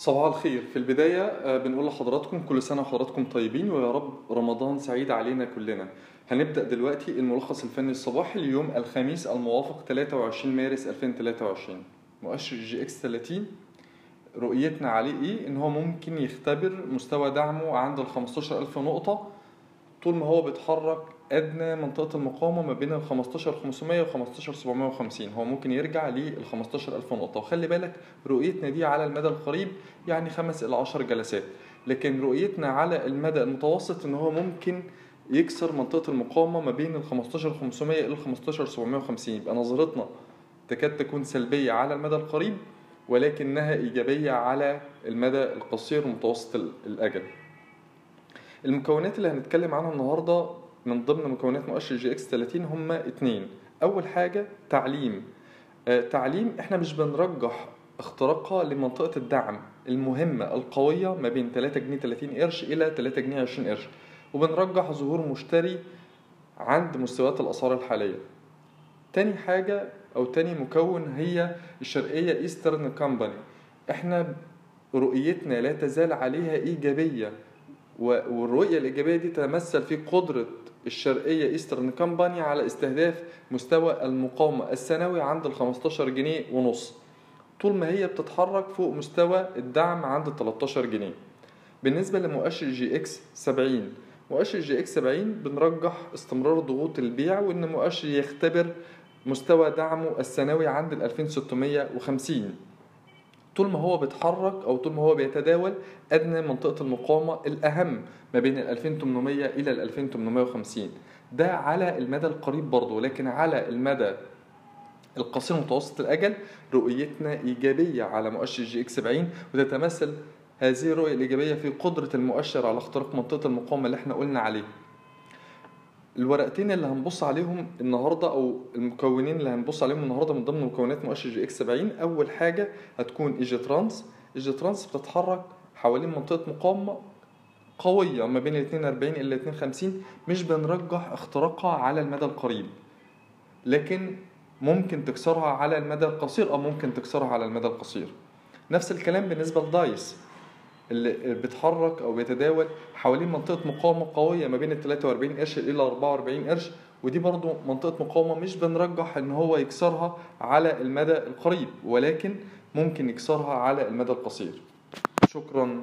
صباح الخير. في البداية آه، بنقول لحضراتكم كل سنة وحضراتكم طيبين ويا رب رمضان سعيد علينا كلنا. هنبدأ دلوقتي الملخص الفني الصباحي ليوم الخميس الموافق 23 مارس 2023 مؤشر EGX 30 رؤيتنا عليه إيه؟ إن هو ممكن يختبر مستوى دعمه عند ال 15000 نقطة طول ما هو بيتحرك أدنى منطقة المقاومة ما بين ال 15500 و 15750 هو ممكن يرجع لل 15000 نقطة. وخلي بالك رؤيتنا دي على المدى القريب يعني 5 إلى 10 جلسات. لكن رؤيتنا على المدى المتوسط إن هو ممكن يكسر منطقة المقاومة ما بين ال 15500 إلى 15750 يبقى نظرتنا تكاد تكون سلبية على المدى القريب ولكنها إيجابية على المدى القصير ومتوسط الأجل. المكونات اللي هنتكلم عنها النهارده من ضمن مكونات مؤشر EGX 30 هما اتنين. أول حاجة تعليم. آه تعليم إحنا مش بنرجح اختراقها لمنطقة الدعم المهمة القوية ما بين 3 جنيه 30 قرش إلى 3 جنيه 20 قرش وبنرجح ظهور مشتري عند مستويات الأسعار الحالية. تاني حاجة أو تاني مكون هي الشرقية ايسترن كامباني إحنا رؤيتنا لا تزال عليها إيجابية. والرؤية الإيجابية دي تتمثل في قدرة الشرقية Eastern Company على استهداف مستوى المقاومة السنوي عند ال 15 جنيه ونص. طول ما هي بتتحرك فوق مستوى الدعم عند ال 13 جنيه. بالنسبة لمؤشر EGX 70 مؤشر EGX 70 بنرجح استمرار ضغوط البيع وإن مؤشر يختبر مستوى دعمه السنوي عند ال 2650 طول ما هو بيتحرك أو طول ما هو بيتداول أدنى منطقة المقاومة الأهم ما بين ال 2800 إلى ال 2850 ده على المدى القريب برضه لكن على المدى القصير متوسط الأجل رؤيتنا إيجابية على مؤشر EGX 70 وتتمثل هذه الرؤية الإيجابية في قدرة المؤشر على اختراق منطقة المقاومة اللي إحنا قلنا عليها الورقتين اللي هنبص عليهم النهارده أو المكونين اللي هنبص عليهم النهارده من ضمن مكونات مؤشر EGX 70 أول حاجة هتكون Egytrans Egytrans بتتحرك حوالين منطقة مقاومة قوية ما بين ال 42 إلى 52 مش بنرجح اختراقها على المدى القريب. لكن ممكن تكسرها على المدى القصير أو ممكن تكسرها على المدى القصير. نفس الكلام بالنسبة ل Dice. اللي بيتحرك أو بيتداول حوالين منطقة مقاومة قوية ما بين ال 43 قرش إلى 44 قرش ودي برضو منطقة مقاومة مش بنرجح إن هو يكسرها على المدى القريب ولكن ممكن يكسرها على المدى القصير. شكرا.